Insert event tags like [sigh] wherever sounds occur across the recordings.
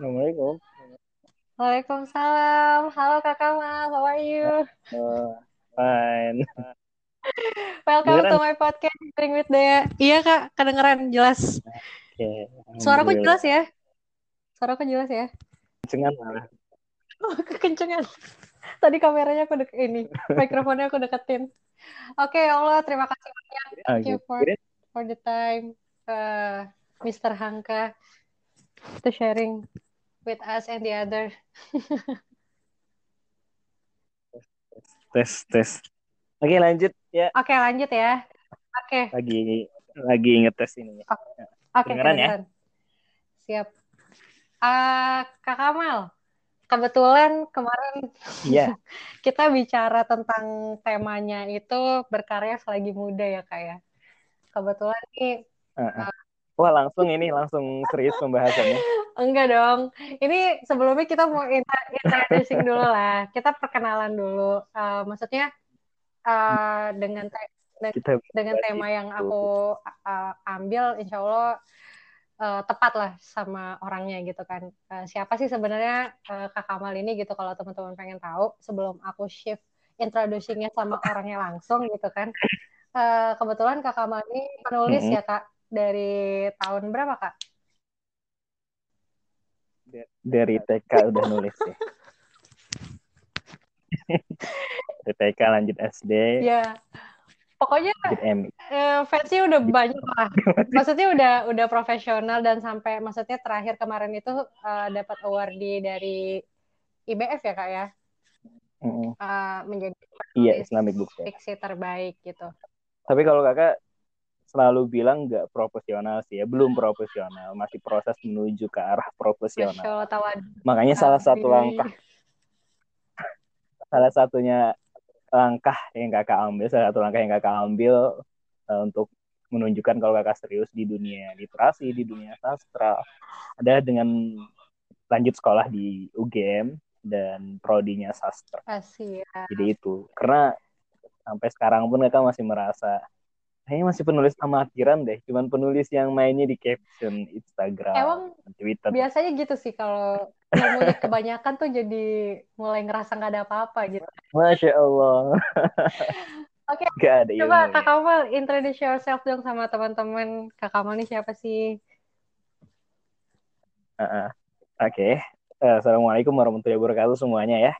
Assalamualaikum. Waalaikumsalam. Halo Kak Kamal, how are you? Uh, fine. Welcome Kedengeran? to my podcast Sharing with Dea. Iya Kak, kedengeran jelas. Oke. Suaraku jelas ya? Suaraku jelas ya? Kencengan malah. Oh, kekencengan. Tadi kameranya aku dek ini, mikrofonnya aku deketin. Oke, ya Allah, terima kasih banyak. Ah, Thank you gitu. for for the time, uh, Mr. Hangka, to sharing with us and the other. Tes tes. Oke lanjut ya. Oke, lanjut ya. Oke, Lagi lagi ngetes ini. oke, Kedengeran ya? kedengeran. Siap. Ah, Kak Kamal, kebetulan kemarin Iya. [laughs] kita bicara tentang temanya itu berkarya selagi muda ya Kak ya. Kebetulan nih Ah, ah. Wah langsung ini langsung serius pembahasannya. Enggak dong. Ini sebelumnya kita mau introducing dulu lah. Kita perkenalan dulu. Eh, maksudnya eh, dengan te- de- Kita dengan tema yang aku eh, ambil, insya Allah eh, tepat lah sama orangnya gitu kan. Eh, siapa sih sebenarnya eh, Kak Kamal ini gitu kalau teman-teman pengen tahu sebelum aku shift introducingnya sama orangnya langsung gitu kan. Eh, kebetulan Kak Kamal ini penulis Mm-mm. ya Kak dari tahun berapa Kak? Dari TK udah nulis ya. [laughs] Dari TK lanjut SD, Ya, pokoknya eh, fansnya udah banyak lah. [laughs] Maksudnya udah udah profesional dan sampai maksudnya terakhir kemarin itu eh, dapat award di dari IBF ya kak ya, Mm-mm. Eh, menjadi Iya Islamic Book Fair. fiksi terbaik gitu. Tapi kalau kakak selalu bilang nggak profesional sih ya, belum profesional, masih proses menuju ke arah profesional. Makanya salah satu langkah, [laughs] salah satunya langkah yang kakak ambil, salah satu langkah yang kakak ambil eh, untuk menunjukkan kalau kakak serius di dunia literasi, di dunia sastra, adalah dengan lanjut sekolah di UGM dan prodinya sastra. Asyik. Jadi itu, karena sampai sekarang pun kakak masih merasa kayaknya masih penulis amatiran deh, cuman penulis yang mainnya di caption Instagram, Emang Twitter. biasanya gitu sih kalau ilmunya kebanyakan tuh jadi mulai ngerasa nggak ada apa-apa gitu. Masya Allah. [laughs] Oke, Gak ada Coba ilmunya. Kak Kamal introduce yourself dong sama teman-teman. Kak Kamal ini siapa sih? Heeh. Oke. Eh, Assalamualaikum warahmatullahi wabarakatuh semuanya ya.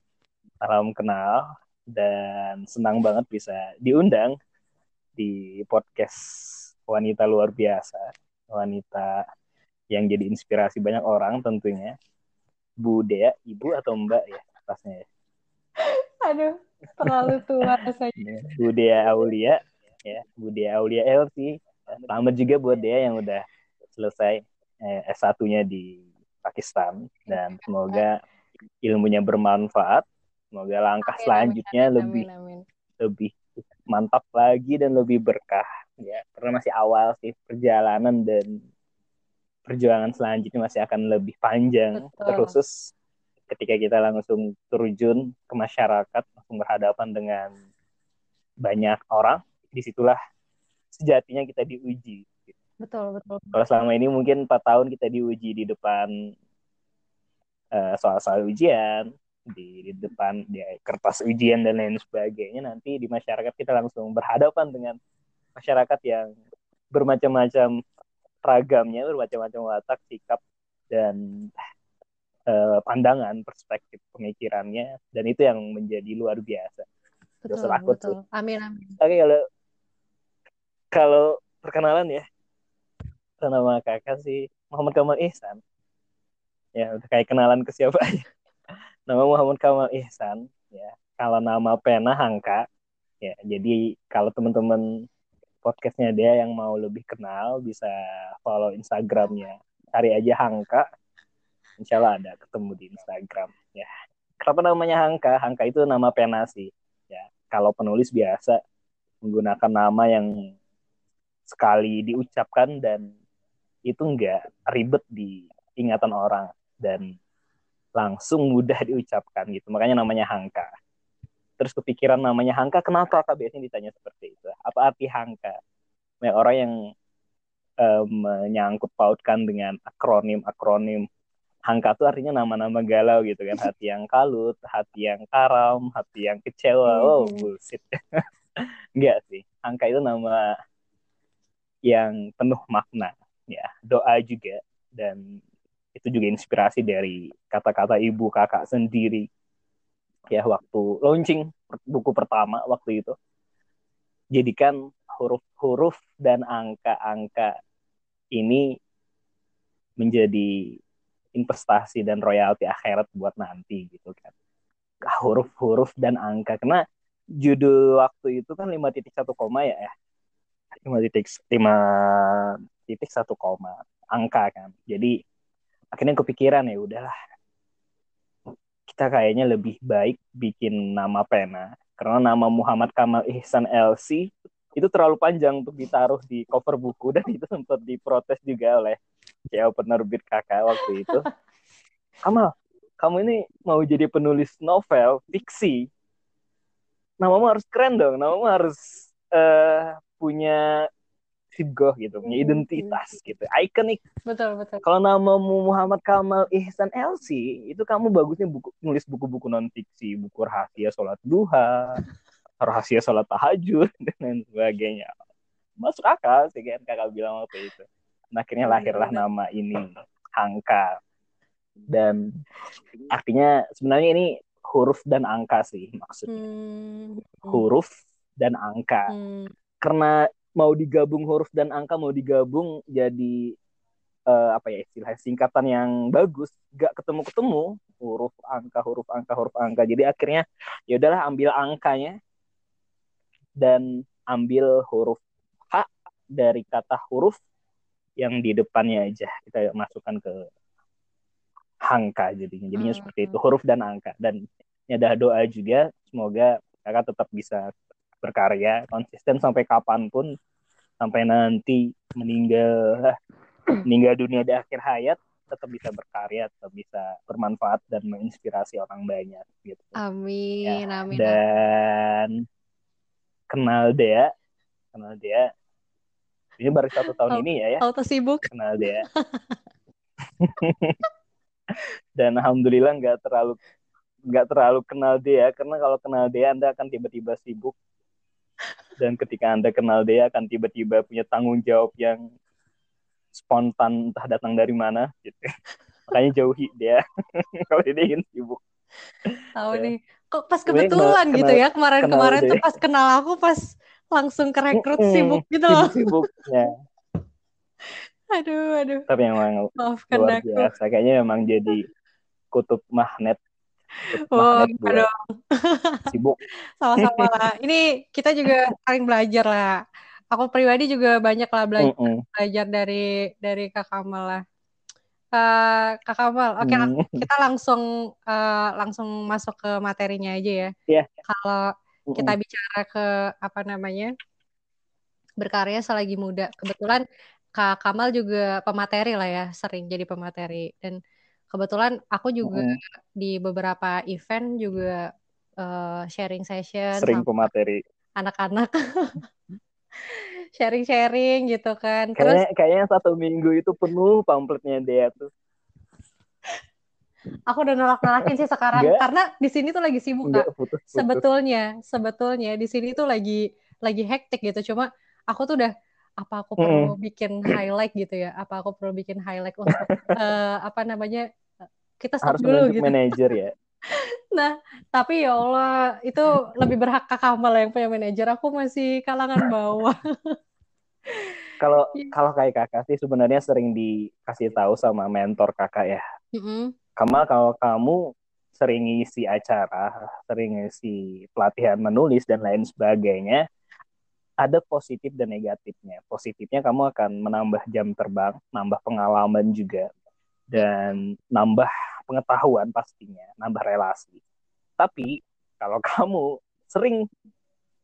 Salam kenal dan senang banget bisa diundang di podcast wanita luar biasa, wanita yang jadi inspirasi banyak orang tentunya. Bu Dea, Ibu atau Mbak ya pasnya ya. Aduh, terlalu tua rasanya. Bu Dea Aulia ya, Bu Dea Aulia LC. Selamat juga buat Dea yang udah selesai eh, S1-nya di Pakistan dan semoga ilmunya bermanfaat. Semoga langkah Amin, selanjutnya amin, lebih amin, amin. lebih mantap lagi dan lebih berkah ya. Karena masih awal sih perjalanan dan perjuangan selanjutnya masih akan lebih panjang Betul. terkhusus ketika kita langsung terjun ke masyarakat langsung berhadapan dengan banyak orang di situlah sejatinya kita diuji Betul, betul. kalau selama ini mungkin empat tahun kita diuji di depan eh, soal-soal ujian di, di depan di kertas ujian dan lain sebagainya nanti di masyarakat kita langsung berhadapan dengan masyarakat yang bermacam-macam ragamnya bermacam-macam watak sikap dan eh, pandangan perspektif pemikirannya dan itu yang menjadi luar biasa Betul, Dosa takut betul. Amin, amin. Oke kalau kalau perkenalan ya nama kakak sih Muhammad Kamal Ihsan. Ya udah kayak kenalan ke siapa aja. Nama Muhammad Kamal Ihsan. Ya kalau nama pena Hangka. Ya jadi kalau teman-teman podcastnya dia yang mau lebih kenal bisa follow Instagramnya. Cari aja Hangka. Insya Allah ada ketemu di Instagram. Ya kenapa namanya Hangka? Hangka itu nama pena sih. Ya kalau penulis biasa menggunakan nama yang sekali diucapkan dan itu enggak ribet di ingatan orang dan langsung mudah diucapkan gitu. Makanya namanya Hangka. Terus kepikiran namanya Hangka kenapa kak? Biasanya ditanya seperti itu. Apa arti Hangka? Banyak orang yang eh, menyangkut pautkan dengan akronim akronim. Angka tuh artinya nama-nama galau gitu kan. Hati yang kalut hati yang karam hati yang kecewa. Oh bullshit. [laughs] Enggak sih. Angka itu nama yang penuh makna. Ya doa juga dan itu juga inspirasi dari kata-kata ibu kakak sendiri. Ya waktu launching buku pertama waktu itu. Jadikan huruf-huruf dan angka-angka ini menjadi investasi dan royalti akhirat buat nanti gitu kan. Huruf-huruf dan angka. Karena judul waktu itu kan lima titik satu koma ya ya. Lima titik lima titik satu koma angka kan. Jadi akhirnya kepikiran ya udahlah. Kita kayaknya lebih baik bikin nama pena. Karena nama Muhammad Kamal Ihsan LC itu terlalu panjang untuk ditaruh di cover buku [laughs] dan itu sempat diprotes juga oleh ya penerbit kakak waktu itu. [laughs] Kamal kamu ini mau jadi penulis novel fiksi. Namamu harus keren dong. Namamu harus uh, punya sibgoh gitu punya identitas gitu ikonik. Betul betul. Kalau namamu Muhammad Kamal Ihsan LC itu kamu bagusnya buku nulis buku-buku non fiksi buku rahasia sholat duha [laughs] rahasia sholat tahajud [laughs] dan lain sebagainya. Masuk akal sih kan kakak bilang waktu itu. Nah, akhirnya lahirlah nama ini angka dan artinya sebenarnya ini huruf dan angka sih maksudnya. Hmm. huruf dan angka. Hmm. karena mau digabung huruf dan angka mau digabung jadi uh, apa ya istilah singkatan yang bagus gak ketemu ketemu huruf angka huruf angka huruf angka. Jadi akhirnya ya udahlah ambil angkanya dan ambil huruf H dari kata huruf yang di depannya aja. Kita masukkan ke angka jadinya. Jadinya hmm. seperti itu. Huruf dan angka. Dan ini ada doa juga. Semoga kakak tetap bisa berkarya konsisten sampai kapan pun sampai nanti meninggal [clears throat] meninggal dunia di akhir hayat tetap bisa berkarya tetap bisa bermanfaat dan menginspirasi orang banyak gitu amin ya, amin dan kenal dia kenal dia ini baru satu tahun ini ya ya. Auto sibuk. Kenal dia. [laughs] Dan alhamdulillah nggak terlalu nggak terlalu kenal dia karena kalau kenal dia Anda akan tiba-tiba sibuk dan ketika Anda kenal dia akan tiba-tiba punya tanggung jawab yang spontan entah datang dari mana gitu. Makanya jauhi dia [laughs] kalau dia ingin sibuk. Tahu ya. nih. Kok pas kebetulan kenal, gitu ya kemarin-kemarin tuh pas kenal aku pas langsung ke rekrut mm sibuk gitu loh. Sibuknya. [laughs] aduh, aduh. Tapi memang Maafkan luar aku. biasa. Kayaknya memang jadi kutub magnet. Kutub oh, buat dong. sibuk. [laughs] Sama-sama lah. Ini kita juga saling belajar lah. Aku pribadi juga banyak lah belajar, mm -mm. belajar dari dari Kak Kamal lah. Uh, Kak Kamal, oke okay, mm. kita langsung uh, langsung masuk ke materinya aja ya. Yeah. Kalau kita bicara ke apa namanya berkarya selagi muda. Kebetulan Kak Kamal juga pemateri lah ya, sering jadi pemateri dan kebetulan aku juga mm. di beberapa event juga uh, sharing session sering pemateri anak-anak [laughs] sharing-sharing gitu kan. Terus kayaknya, kayaknya satu minggu itu penuh pamfletnya dia tuh. Aku udah nolak-nolakin sih sekarang Enggak. karena di sini tuh lagi sibuk Enggak, kak. Putus, putus. Sebetulnya, sebetulnya di sini tuh lagi lagi hektik gitu. Cuma aku tuh udah apa aku perlu hmm. bikin highlight gitu ya? Apa aku perlu bikin highlight untuk uh, [laughs] apa namanya? Kita stop Harus dulu gitu. manajer ya. [laughs] nah, tapi ya Allah, itu lebih berhak Kak Kamal yang punya manajer. Aku masih kalangan bawah. [laughs] kalau iya. kalau kayak kakak sih sebenarnya sering dikasih tahu sama mentor kakak ya. Mm -hmm. Kamal kalau kamu sering ngisi acara, sering ngisi pelatihan menulis dan lain sebagainya, ada positif dan negatifnya. Positifnya kamu akan menambah jam terbang, nambah pengalaman juga, dan nambah pengetahuan pastinya, nambah relasi. Tapi kalau [laughs] kamu sering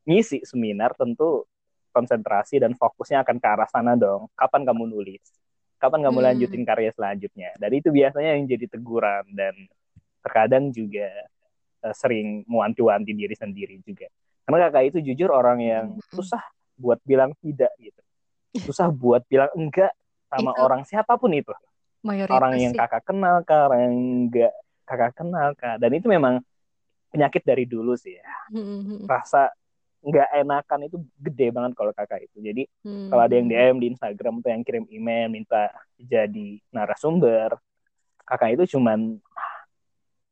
ngisi seminar, tentu konsentrasi dan fokusnya akan ke arah sana dong. Kapan kamu nulis? kapan kamu hmm. lanjutin karya selanjutnya dan itu biasanya yang jadi teguran dan terkadang juga uh, sering mewanti-wanti diri sendiri juga karena kakak itu jujur orang yang hmm. susah buat bilang tidak gitu susah buat bilang enggak sama itu. orang siapa pun itu Mayoritas orang yang sih. kakak kenal kah orang yang enggak kakak kenal kah. Dan itu memang penyakit dari dulu sih ya. Hmm, rasa nggak enakan itu gede banget kalau kakak itu. Jadi hmm, kalau ada yang. DM di Instagram atau yang kirim email minta jadi narasumber kakak itu cuman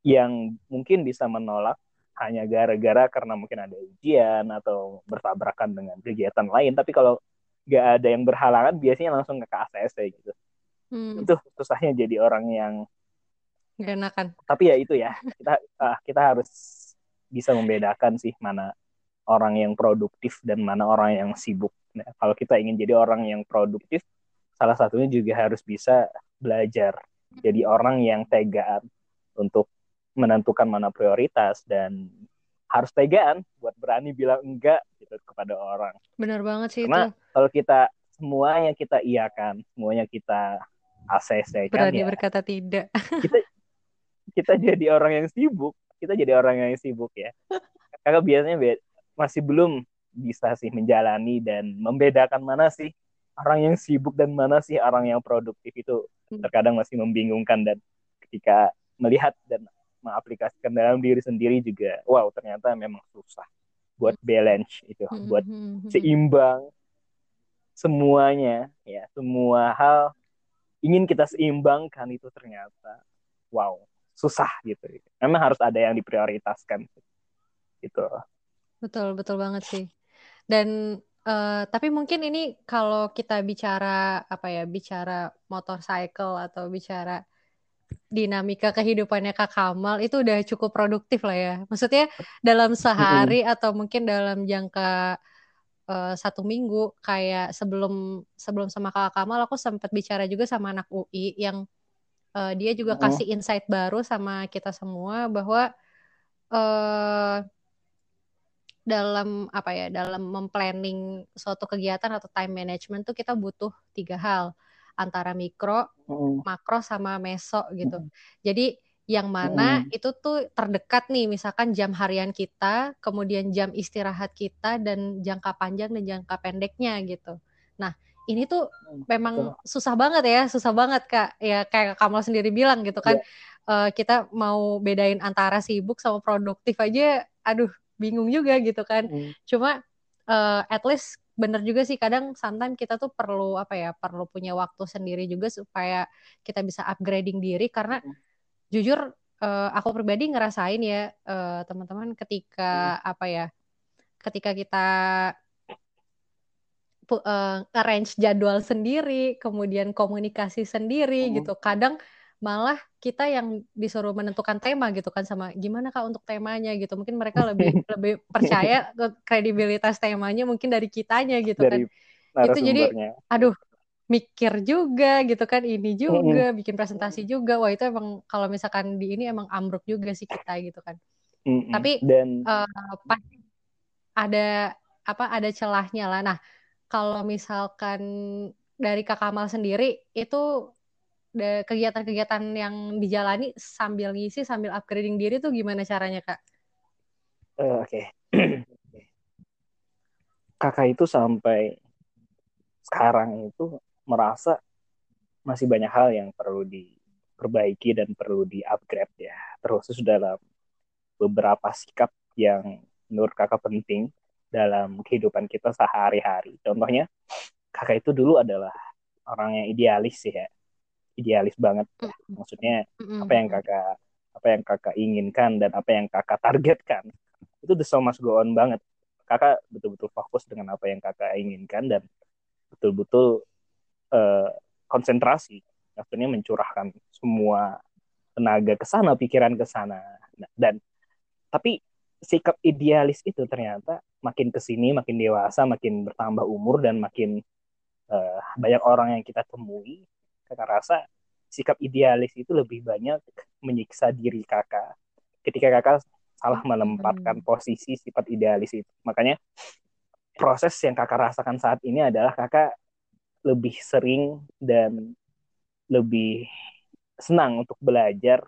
yang mungkin bisa menolak hanya gara-gara karena mungkin ada ujian atau bertabrakan dengan kegiatan lain. Tapi kalau nggak ada yang berhalangan biasanya langsung ke KACC gitu Hmm, itu susahnya jadi orang yang gak enakan. tapi ya itu ya [laughs] kita ah, kita harus bisa membedakan sih mana orang yang produktif dan mana orang yang sibuk. Nah, kalau kita ingin jadi orang yang produktif salah satunya juga harus bisa belajar. Jadi orang yang tegaan untuk menentukan mana prioritas dan harus tegaan buat berani bilang enggak gitu kepada orang. Bener banget sih karena itu. kalau kita semuanya kita iakan semuanya kita ACC kan Berani ya berkata tidak. [laughs] kita kita jadi orang yang sibuk kita jadi orang yang sibuk ya kakak biasanya be- masih belum bisa sih menjalani dan membedakan mana sih orang yang sibuk dan mana sih orang yang produktif itu Hmm. terkadang masih membingungkan dan ketika melihat dan mengaplikasikan dalam diri sendiri juga wow ternyata memang susah buat balance itu Hmm, buat hmm, hmm. seimbang semuanya ya semua hal ingin kita seimbangkan itu ternyata. Wow susah gitu. Memang harus ada yang diprioritaskan. Gitu. Betul, betul banget sih. Dan eh, tapi mungkin ini kalau kita bicara apa ya, bicara motorcycle atau bicara dinamika kehidupannya Kak Kamal itu udah cukup produktif lah ya. Maksudnya dalam sehari atau mungkin dalam jangka eh, satu minggu kayak sebelum sebelum sama Kak Kamal aku sempat bicara juga sama anak UI yang eh, dia juga Mm-mm. kasih insight baru sama kita semua bahwa eh dalam apa ya dalam memplanning suatu kegiatan atau time management tuh kita butuh tiga hal antara mikro, Mm-mm. makro sama meso gitu. Mm-mm. Jadi yang mana Mm-mm. itu tuh terdekat nih misalkan jam harian kita, kemudian jam istirahat kita dan jangka panjang dan jangka pendeknya gitu. Nah, ini tuh memang susah banget ya, susah banget Kak. Ya kayak Kamal sendiri bilang gitu kan. eh, kita mau bedain antara sibuk sama produktif aja aduh bingung juga gitu kan. Mm. Cuma eh, at least bener juga sih kadang sometimes kita tuh perlu apa ya perlu punya waktu sendiri juga supaya kita bisa upgrading diri karena jujur eh, aku pribadi ngerasain ya eh, teman-teman ketika apa ya ketika kita eh, arrange jadwal sendiri kemudian komunikasi sendiri Hmm. gitu kadang malah kita yang disuruh menentukan tema gitu kan sama gimana kak untuk temanya gitu mungkin mereka lebih [laughs] lebih percaya kredibilitas temanya mungkin dari kitanya gitu kan. Dari itu jadi aduh mikir juga gitu kan ini juga bikin presentasi juga. Wah itu emang kalau misalkan di ini emang ambruk juga sih kita gitu kan. Mm-mm. tapi dan eh, pasti ada apa ada celahnya lah. Nah kalau misalkan dari Kak Kamal sendiri itu kegiatan-kegiatan yang dijalani sambil ngisi sambil upgrading diri tuh gimana caranya Kak? eh, oke. [clears throat] Kakak itu sampai sekarang itu merasa masih banyak hal yang perlu diperbaiki dan perlu di-upgrade ya. Terkhusus dalam beberapa sikap yang menurut kakak penting dalam kehidupan kita sehari-hari. Contohnya kakak itu dulu adalah orang yang idealis sih ya. Idealis banget. Ya. maksudnya apa yang kakak apa yang kakak inginkan dan apa yang kakak targetkan itu the so much go on banget. Kakak betul-betul fokus dengan apa yang kakak inginkan dan betul-betul eh, konsentrasi. Maksudnya mencurahkan semua tenaga ke sana pikiran ke sana. Nah, dan tapi sikap idealis itu ternyata makin ke sini makin dewasa makin bertambah umur dan makin eh, banyak orang yang kita temui kakak rasa sikap idealis itu lebih banyak menyiksa diri kakak. Ketika kakak salah menempatkan posisi sifat idealis itu. Makanya proses yang kakak rasakan saat ini adalah kakak lebih sering dan lebih senang untuk belajar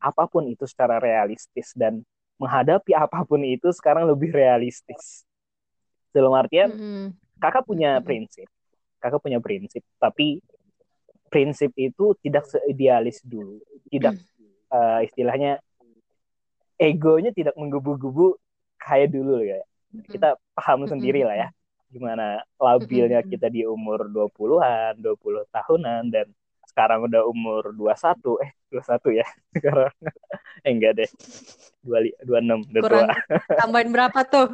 apa pun itu secara realistis dan menghadapi [laughs] apa pun itu sekarang lebih realistis. Dalam artian kakak punya prinsip. Kakak punya prinsip tapi prinsip itu tidak seidealis dulu, tidak uh, istilahnya egonya tidak menggebu-gebu kayak dulu ya. Kita paham sendiri lah ya gimana labilnya kita di umur 20-an, 20 tahunan dan sekarang udah umur 21 eh 21 ya [laughs] sekarang. Eh enggak deh 26 udah Kurang tua. tambahin berapa tuh?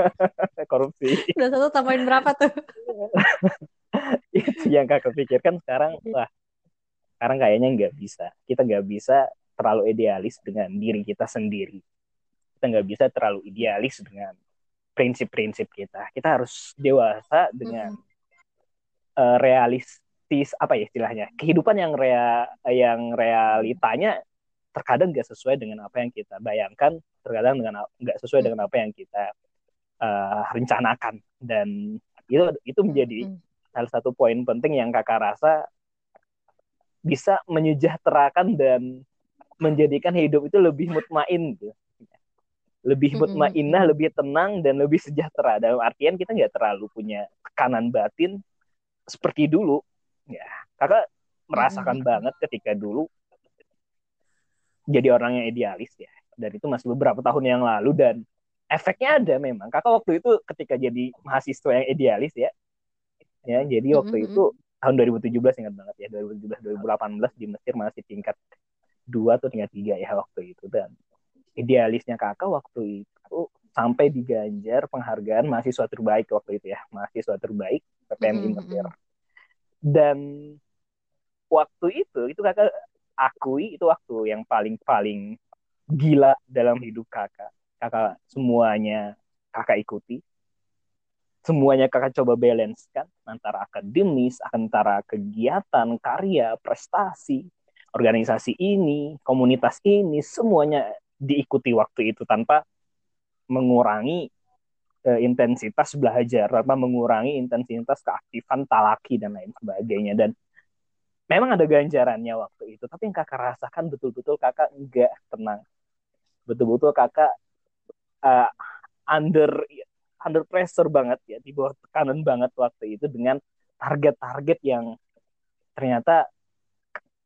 [laughs] Korupsi. 21 tambahin berapa tuh? [laughs] Itu yang kakak pikirkan sekarang wah sekarang kayaknya nggak bisa. Kita nggak bisa terlalu idealis dengan diri kita sendiri. Kita nggak bisa terlalu idealis dengan prinsip-prinsip kita kita harus dewasa dengan mm -hmm. uh, realis realistis apa ya istilahnya kehidupan yang rea yang realitanya terkadang nggak sesuai dengan apa yang kita bayangkan terkadang dengan nggak sesuai hmm. dengan apa yang kita uh, rencanakan dan itu itu menjadi hmm. salah satu poin penting yang kakak rasa bisa menyejahterakan dan menjadikan hidup itu lebih mutmain gitu lebih mutmainah, lebih tenang dan lebih sejahtera. Dalam artian kita nggak terlalu punya tekanan batin seperti dulu ya kakak merasakan hmm. banget ketika dulu jadi orang yang idealis ya dan itu masih beberapa tahun yang lalu dan efeknya ada memang kakak waktu itu ketika jadi mahasiswa yang idealis ya ya jadi waktu mm -hmm. itu tahun 2017 ingat banget ya 2017 2018 di Mesir masih tingkat dua atau tingkat tiga ya waktu itu dan idealisnya kakak waktu itu sampai diganjar penghargaan mahasiswa terbaik waktu itu ya mahasiswa terbaik PPMI Mesir dan waktu itu itu kakak akui itu waktu yang paling paling gila dalam hidup kakak. Kakak semuanya kakak ikuti. Semuanya kakak coba balance kan antara akademis antara kegiatan karya prestasi organisasi ini komunitas ini semuanya diikuti waktu itu tanpa mengurangi uh, intensitas belajar apa mengurangi intensitas keaktifan talaki dan lain sebagainya. Dan memang ada ganjarannya waktu itu tapi yang kakak rasakan betul-betul kakak enggak tenang. Betul-betul kakak uh, under under pressure banget ya di bawah tekanan banget waktu itu dengan target-target yang ternyata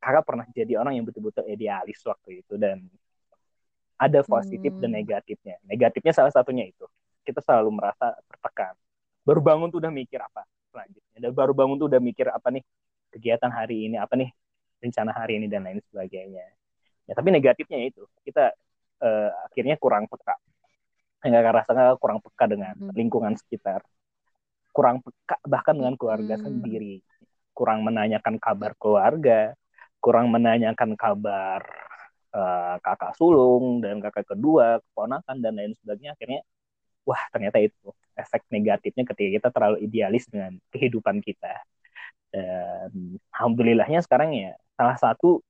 kakak pernah jadi orang yang betul-betul idealis waktu itu. Dan ada positif hmm. dan negatifnya negatifnya salah satunya itu kita selalu merasa tertekan. Baru bangun tuh udah mikir apa selanjutnya. Dan baru bangun tuh udah mikir apa nih kegiatan hari ini, apa nih rencana hari ini dan lain sebagainya. Ya, tapi negatifnya itu kita uh, akhirnya kurang peka. Enggak rasa kurang peka dengan hmm. lingkungan sekitar. Kurang peka bahkan dengan keluarga hmm. sendiri. Kurang menanyakan kabar keluarga, kurang menanyakan kabar uh, kakak sulung dan kakak kedua, keponakan dan lain sebagainya. Akhirnya wah ternyata itu efek negatifnya ketika kita terlalu idealis dengan kehidupan kita. Dan alhamdulillahnya sekarang ya salah satu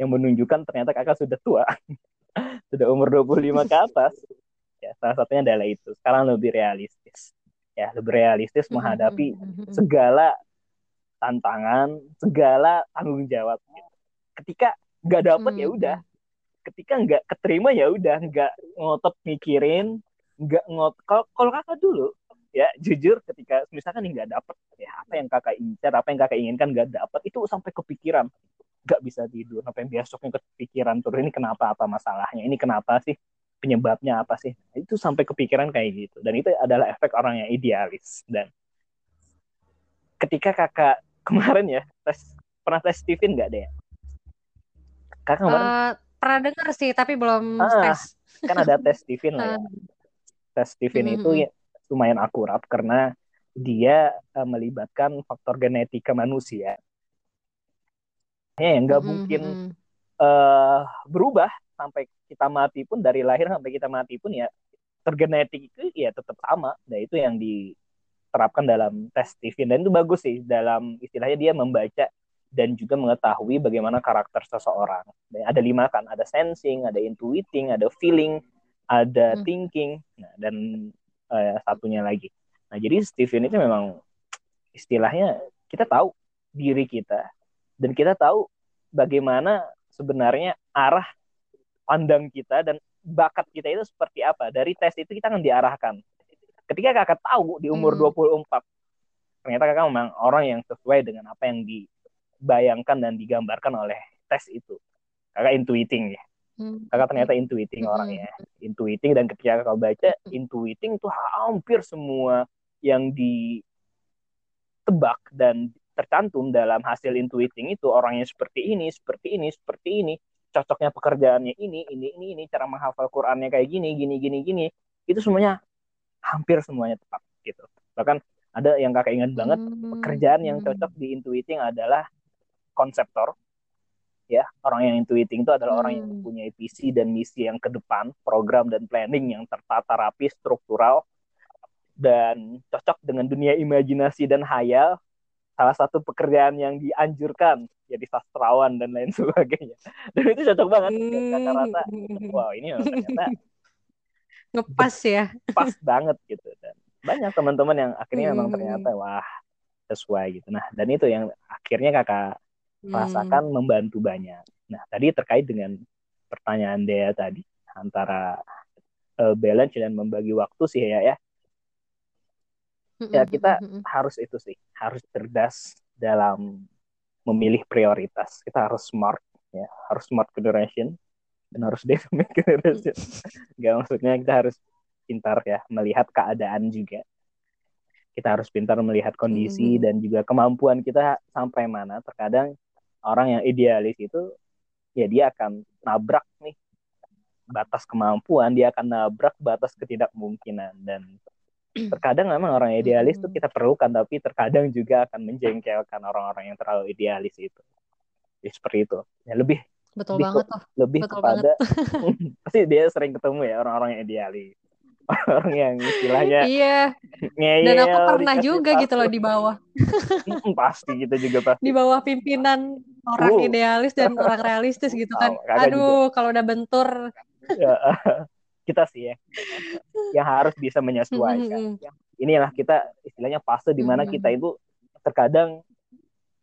yang menunjukkan ternyata kakak sudah tua. [laughs] sudah umur 25 ke atas. Ya, salah satunya adalah itu. Sekarang lebih realistis. Ya, lebih realistis mm-hmm, menghadapi mm-hmm. segala tantangan, segala tanggung jawab. Ketika nggak dapet ya mm-hmm. udah. Ketika nggak keterima ya udah, nggak ngotot mikirin, nggak ngot kalau kalau kakak dulu ya jujur ketika misalkan nggak dapet ya apa yang kakak incar apa yang kakak inginkan nggak dapet itu sampai kepikiran. Nggak bisa tidur sampai besoknya kepikiran terus ini kenapa apa masalahnya? Ini kenapa sih? Penyebabnya apa sih? Nah, itu sampai kepikiran kayak gitu. Dan itu adalah efek orang yang idealis. Dan ketika kakak [laughs] kemarin ya tes pernah tes Steven nggak deh kakak kemarin uh, pernah dengar sih tapi belum ah, tes. kan ada tes [laughs] Steven lah ya. Tes Steven mm -hmm. itu ya, lumayan akurat karena dia uh, melibatkan faktor genetika manusia. Ya yang nggak mm -hmm. mungkin uh, berubah sampai kita mati pun dari lahir sampai kita mati pun ya tergenetik itu ya tetap sama. Nah itu yang diterapkan dalam tes Steven dan itu bagus sih dalam istilahnya dia membaca dan juga mengetahui bagaimana karakter seseorang. Dan ada lima kan, ada sensing, ada intuiting, ada feeling, ada hmm. thinking, nah, dan uh, satunya lagi. Nah, jadi Steven itu memang istilahnya kita tahu diri kita dan kita tahu bagaimana sebenarnya arah pandang kita dan bakat kita itu seperti apa. Dari tes itu kita akan diarahkan. Ketika kakak tahu di umur hmm. 24, ternyata kakak memang orang yang sesuai dengan apa yang di dibayangkan dan digambarkan oleh tes itu kakak intuiting ya Hmm. kakak ternyata intuiting Hmm. orangnya intuiting dan ketika kakak baca intuiting itu hampir semua yang ditebak dan tercantum dalam hasil intuiting itu orangnya seperti ini seperti ini seperti ini cocoknya pekerjaannya ini ini ini ini cara menghafal Qurannya kayak gini gini gini gini itu semuanya hampir semuanya tepat gitu bahkan ada yang kakak ingat banget Hmm. pekerjaan yang cocok di intuiting adalah konseptor ya orang yang intuiting itu adalah orang yang Hmm. mempunyai visi dan misi yang ke depan program dan planning yang tertata rapi struktural dan cocok dengan dunia imajinasi dan hayal salah satu pekerjaan yang dianjurkan jadi sastrawan dan lain [laughs] sebagainya dan itu cocok banget kakak rasa Hmm. wow ini memang ternyata [laughs] Ngepas ya. pas banget gitu dan banyak teman-teman yang akhirnya memang Hmm. ternyata wah sesuai gitu nah dan itu yang akhirnya kakak Hmm. rasakan membantu banyak. Nah, tadi terkait dengan pertanyaan Dea tadi antara uh, balance dan membagi waktu sih ya ya. Hmm, Ya hmm, kita hmm, hmm. harus itu sih, harus cerdas dalam memilih prioritas. Kita harus smart ya, harus smart generation dan harus [laughs] dynamic generation. Gak maksudnya kita harus pintar ya melihat keadaan juga. Kita harus pintar melihat kondisi Mhm. dan juga kemampuan kita sampai mana. Terkadang orang yang idealis itu ya dia akan nabrak nih batas kemampuan, dia akan nabrak batas ketidakmungkinan dan terkadang memang orang idealis itu Mhm. kita perlukan tapi terkadang juga akan menjengkelkan orang-orang yang terlalu idealis itu. Ya, seperti itu. Ya lebih Betul lebih banget tuh. lebih Betul kepada [laughs] pasti dia sering ketemu ya orang-orang yang idealis. Orang yang istilahnya Iya. ngeyel Dan aku pernah juga gitu loh di bawah. Pasti kita juga [laughs] pasti. Di bawah pimpinan orang Uh. idealis dan orang realistis gitu kan. Kakak Aduh, kalau udah bentur. Ya, [laughs] kita sih ya yang harus bisa menyesuaikan. Mhm. Ya, Inilah kita istilahnya fase di mana Mhm. kita itu terkadang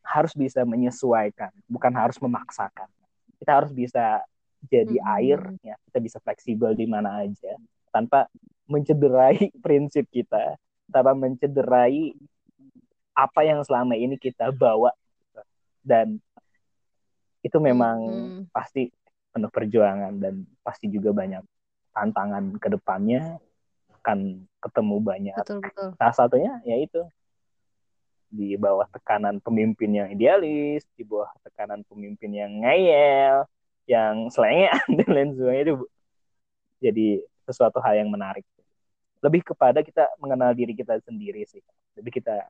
harus bisa menyesuaikan, bukan harus memaksakan. Kita harus bisa jadi Mhm. air, ya kita bisa fleksibel di mana aja tanpa mencederai [laughs] prinsip kita, tanpa mencederai apa yang selama ini kita bawa dan itu memang Mhm. pasti penuh perjuangan dan pasti juga banyak tantangan ke depannya akan ketemu banyak Betul betul. salah satunya yaitu di bawah tekanan pemimpin yang idealis di bawah tekanan pemimpin yang ngeyel yang selengean [laughs] dan lain sebagainya itu jadi sesuatu hal yang menarik. Lebih kepada kita mengenal diri kita sendiri sih. Lebih kita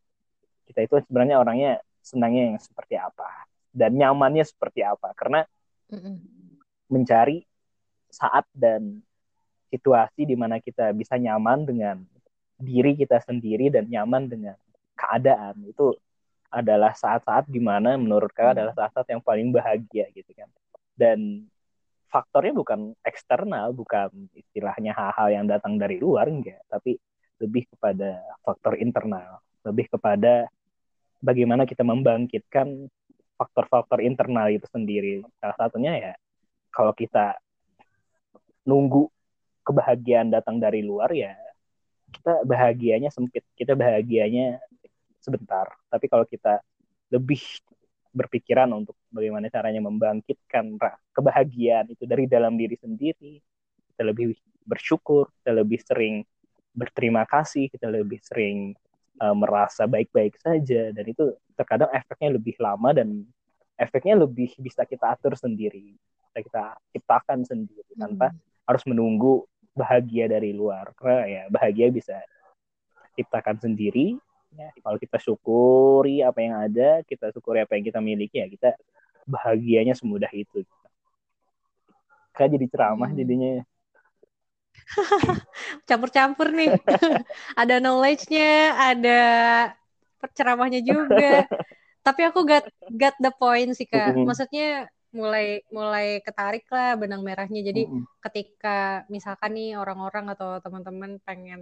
kita itu sebenarnya orangnya senangnya yang seperti apa dan nyamannya seperti apa. Karena mencari saat dan situasi di mana kita bisa nyaman dengan diri kita sendiri dan nyaman dengan keadaan itu adalah saat-saat di mana menurut kakak Hmm. adalah saat-saat yang paling bahagia gitu kan. Dan faktornya bukan eksternal bukan istilahnya hal-hal yang datang dari luar enggak. Tapi lebih kepada faktor internal. Lebih kepada bagaimana kita membangkitkan faktor-faktor internal itu sendiri. Salah satunya ya kalau kita nunggu kebahagiaan datang dari luar ya kita bahagianya sempit. Kita bahagianya sebentar. Tapi kalau kita lebih berpikiran untuk bagaimana caranya membangkitkan kebahagiaan itu dari dalam diri sendiri. Kita lebih bersyukur kita lebih sering berterima kasih kita lebih sering uh, merasa baik-baik saja. Dan itu terkadang efeknya lebih lama dan efeknya lebih bisa kita atur sendiri bisa kita ciptakan sendiri tanpa Mhm. harus menunggu bahagia dari luar. Karena ya bahagia bisa ciptakan sendiri. Ya kalau kita syukuri apa yang ada kita syukuri apa yang kita miliki ya kita bahagianya semudah itu kayak jadi ceramah Hmm. jadinya [laughs] Campur-campur nih. [laughs] ada knowledge-nya, ada ceramahnya juga. [laughs] Tapi aku got got the point sih kak. Maksudnya mulai mulai ketarik lah benang merahnya. Jadi Mm-mm. ketika misalkan nih orang-orang atau teman-teman pengen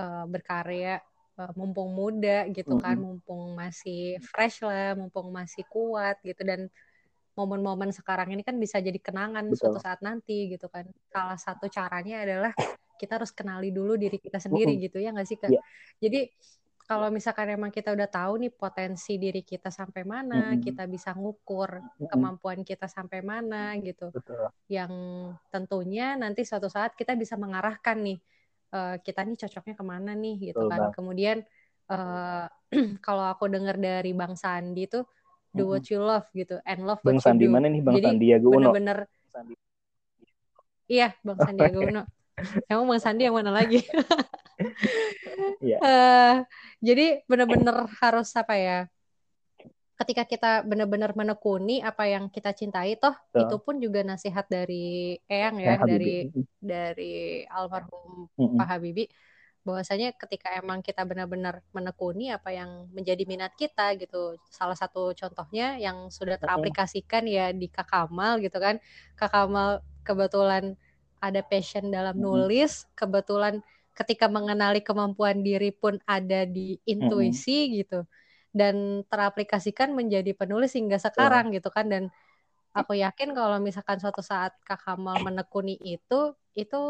eh, berkarya eh, mumpung muda gitu kan, mumpung masih fresh lah, mumpung masih kuat gitu dan momen-momen sekarang ini kan bisa jadi kenangan Betul. suatu saat nanti gitu kan. Salah satu caranya adalah kita harus kenali dulu diri kita sendiri gitu ya nggak sih kak? Iya. Jadi kalau misalkan emang kita udah tahu nih potensi diri kita sampai mana, Mm-mm. kita bisa ngukur Mm-mm. kemampuan kita sampai mana gitu. Betul. Yang tentunya nanti suatu saat kita bisa mengarahkan nih eh, kita nih cocoknya ke mana nih gitu Betul, kan. Bang. Kemudian eh, [clears throat] kalau aku dengar dari Bang Sandi tuh do what you love gitu and love Bang what you Sandi do. mana nih Bang Jadi Sandiaga Uno? bener-bener Sandi. iya Bang [laughs] Sandiaga Uno. Emang Bang Sandi yang mana lagi? [laughs] Iya. Eh, jadi benar-benar harus apa ya? Ketika kita benar-benar menekuni apa yang kita cintai, toh Betul. itu pun juga nasihat dari Eyang Ya, ya, dari dari almarhum Mm-mm. Pak Habibie, bahwasanya ketika emang kita benar-benar menekuni apa yang menjadi minat kita gitu. Salah satu contohnya yang sudah teraplikasikan ya di Kak Kamal gitu kan. Kak Kamal kebetulan ada passion dalam nulis, kebetulan ketika mengenali kemampuan diri pun ada di intuisi gitu. Dan teraplikasikan menjadi penulis hingga sekarang gitu kan. Dan aku yakin kalau misalkan suatu saat Kak Kamal menekuni itu itu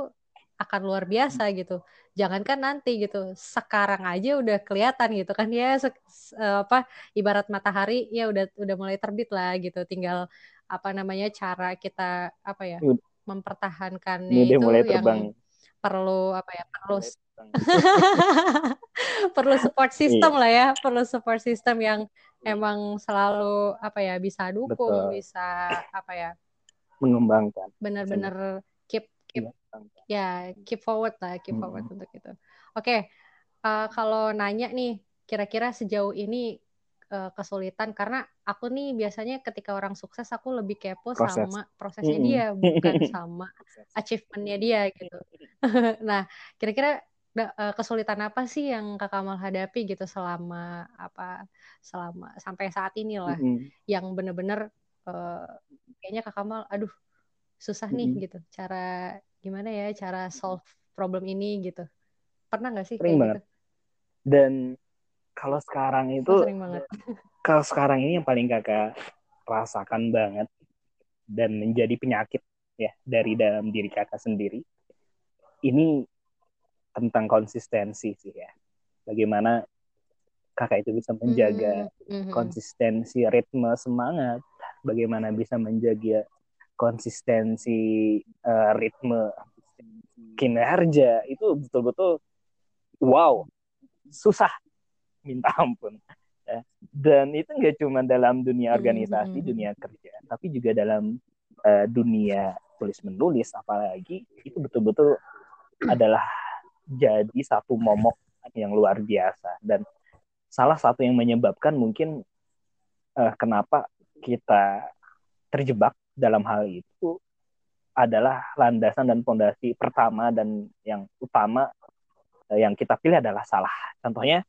akan luar biasa gitu jangankan nanti gitu sekarang aja udah kelihatan gitu kan ya se- se- apa ibarat matahari ya udah udah mulai terbit lah gitu tinggal apa namanya cara kita apa ya Ud- mempertahankannya Ini dia itu mulai yang terbang. perlu apa ya perlu terbang. [laughs] perlu support system Iya. lah ya perlu support system yang emang selalu apa ya bisa dukung Betul. bisa apa ya Mengembangkan. benar-benar keep ya keep forward lah keep forward untuk itu oke eh, kalau nanya nih kira-kira sejauh ini eh, kesulitan karena aku nih biasanya ketika orang sukses aku lebih kepo Proses. sama prosesnya Mm-mm. dia bukan [laughs] sama achievementnya dia gitu [laughs] nah kira-kira eh, kesulitan apa sih yang Kak Kamal hadapi gitu selama apa selama sampai saat ini lah Mm-mm. yang bener-bener eh, kayaknya Kak Kamal aduh susah nih Mm-mm. gitu cara gimana ya cara solve problem ini gitu pernah nggak sih Sering kayak banget. gitu Dan kalau sekarang itu, Oh, sering banget [laughs] kalau sekarang ini yang paling kakak rasakan banget dan menjadi penyakit ya dari dalam diri kakak sendiri. Ini tentang konsistensi sih ya. Bagaimana kakak itu bisa menjaga Hmm, hmm, konsistensi ritme semangat, bagaimana bisa menjaga konsistensi eh, ritme kinerja itu betul-betul wow susah minta ampun ya. dan itu nggak cuma dalam dunia Hmm, organisasi hmm, hmm. dunia kerja tapi juga dalam eh, dunia tulis menulis apalagi itu betul-betul adalah jadi satu momok yang luar biasa dan salah satu yang menyebabkan mungkin eh, kenapa kita terjebak dalam hal itu adalah landasan dan fondasi pertama dan yang utama eh, yang kita pilih adalah salah. Contohnya,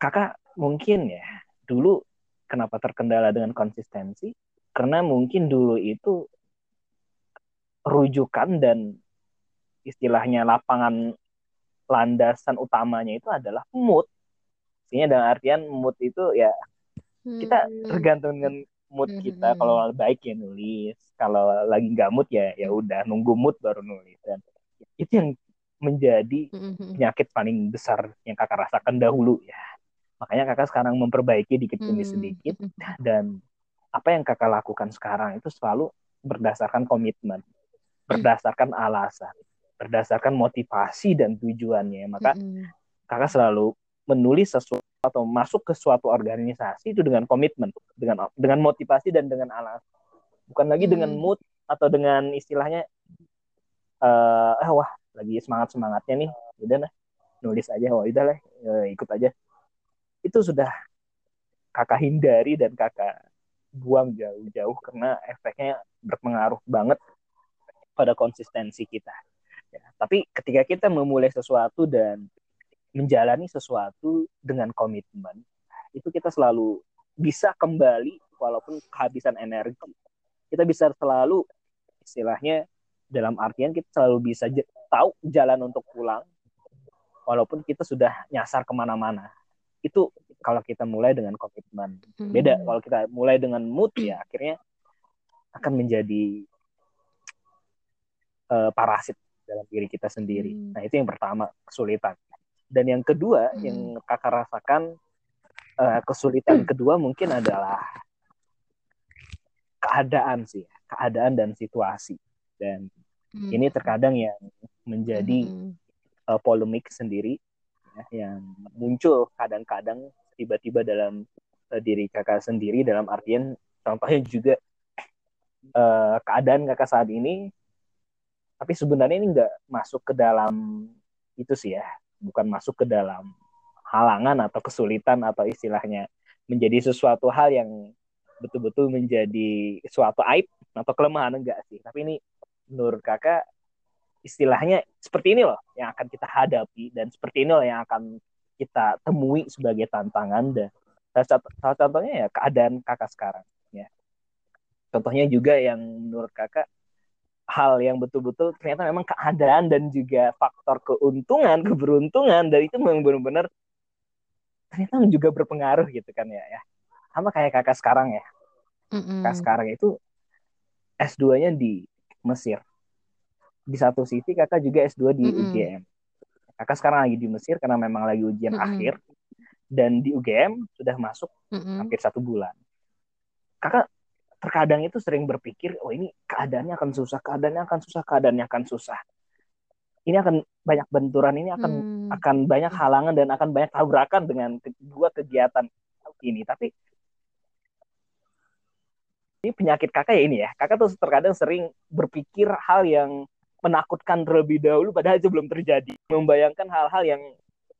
kakak mungkin ya dulu kenapa terkendala dengan konsistensi? Karena mungkin dulu itu rujukan dan istilahnya lapangan landasan utamanya itu adalah mood. Artinya dalam artian mood itu ya kita Hmm, tergantung dengan mood Hmm, kita hmm. kalau baik ya nulis kalau lagi nggak mood ya ya udah nunggu mood baru nulis dan itu yang menjadi hmm, hmm, hmm. penyakit paling besar yang kakak rasakan dahulu ya makanya kakak sekarang memperbaiki dikit demi Hmm, sedikit hmm, hmm. dan apa yang kakak lakukan sekarang itu selalu berdasarkan komitmen berdasarkan alasan berdasarkan motivasi dan tujuannya maka Hmm, hmm. kakak selalu menulis sesuatu atau masuk ke suatu organisasi itu dengan komitmen, dengan dengan motivasi dan dengan alasan. Bukan lagi dengan Hmm. mood atau dengan istilahnya eh ah, wah lagi semangat semangatnya nih, udah lah nulis aja, wah udah lah eh, ikut aja. Itu sudah kakak hindari dan kakak buang jauh-jauh karena efeknya berpengaruh banget pada konsistensi kita. Ya, tapi ketika kita memulai sesuatu dan menjalani sesuatu dengan komitmen, itu kita selalu bisa kembali walaupun kehabisan energi. Kita bisa selalu istilahnya dalam artian kita selalu bisa tahu jalan untuk pulang walaupun kita sudah nyasar ke mana-mana. Itu kalau kita mulai dengan komitmen. Beda kalau kita mulai dengan mood ya akhirnya akan menjadi eh, parasit dalam diri kita sendiri. Hmm. Nah itu yang pertama kesulitan. Dan yang kedua hmm. yang kakak rasakan uh, kesulitan hmm. kedua mungkin adalah keadaan sih, keadaan dan situasi. Dan hmm. ini terkadang yang menjadi hmm. uh, polemik sendiri ya, yang muncul kadang-kadang tiba-tiba dalam uh, diri kakak sendiri dalam artian contohnya juga uh, keadaan kakak saat ini tapi sebenarnya ini nggak masuk ke dalam itu sih ya bukan masuk ke dalam halangan atau kesulitan atau istilahnya menjadi sesuatu hal yang betul-betul menjadi suatu aib atau kelemahan enggak sih. Tapi ini menurut kakak istilahnya seperti ini loh yang akan kita hadapi dan seperti ini loh yang akan kita temui sebagai tantangan dan salah contohnya ya keadaan kakak sekarang ya. Contohnya juga yang menurut kakak hal yang betul-betul ternyata memang keadaan dan juga faktor keuntungan keberuntungan dan itu memang benar-benar ternyata juga berpengaruh gitu kan ya ya. Sama kayak kakak sekarang ya. Kakak sekarang itu S2-nya di Mesir. Di satu sisi kakak juga S2 di. UGM kakak sekarang lagi di Mesir karena memang lagi ujian akhir. Dan di UGM sudah masuk hampir satu bulan. Kakak terkadang itu sering berpikir oh ini keadaannya akan susah keadaannya akan susah keadaannya akan susah. Ini akan banyak benturan ini akan hmm. akan banyak halangan dan akan banyak tabrakan dengan kedua kegiatan ini. Tapi ini penyakit kakak ya ini ya. Kakak tuh terkadang sering berpikir hal yang menakutkan terlebih dahulu padahal itu belum terjadi. Membayangkan hal-hal yang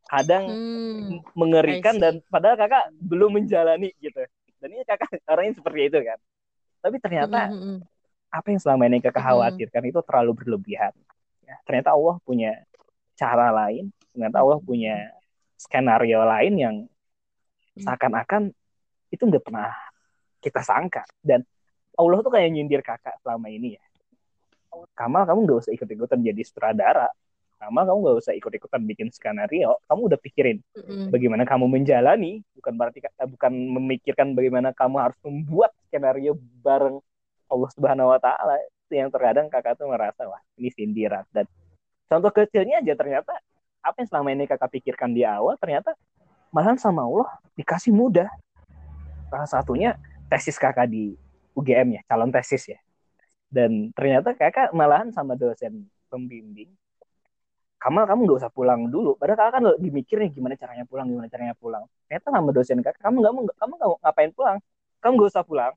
kadang hmm. mengerikan dan padahal kakak belum menjalani gitu. Dan ini kakak orangnya seperti itu kan tapi ternyata mm -hmm. apa yang selama ini kakak khawatirkan mm -hmm. itu terlalu berlebihan. Ya, ternyata Allah punya cara lain ternyata Allah punya skenario lain yang seakan-akan itu nggak pernah kita sangka. Dan Allah tuh kayak nyindir kakak selama ini ya. Kamal kamu nggak usah ikut-ikutan jadi sutradara Kamal kamu nggak usah ikut-ikutan bikin skenario kamu udah pikirin mm-hmm. bagaimana kamu menjalani bukan berarti bukan memikirkan bagaimana kamu harus membuat skenario bareng Allah Subhanahu Wa Taala. Itu yang terkadang kakak tuh merasa wah ini sindiran. Dan contoh kecilnya aja ternyata apa yang selama ini kakak pikirkan di awal ternyata malahan sama Allah dikasih mudah. Salah satunya tesis kakak di UGM ya calon tesis ya. Dan ternyata kakak malahan sama dosen pembimbing Kamal kamu nggak usah pulang dulu. Padahal kakak kan lagi mikir nih gimana caranya pulang, gimana caranya pulang. Ternyata sama dosen kakak, kamu nggak mau, kamu nggak ngapain pulang. Kamu nggak usah pulang.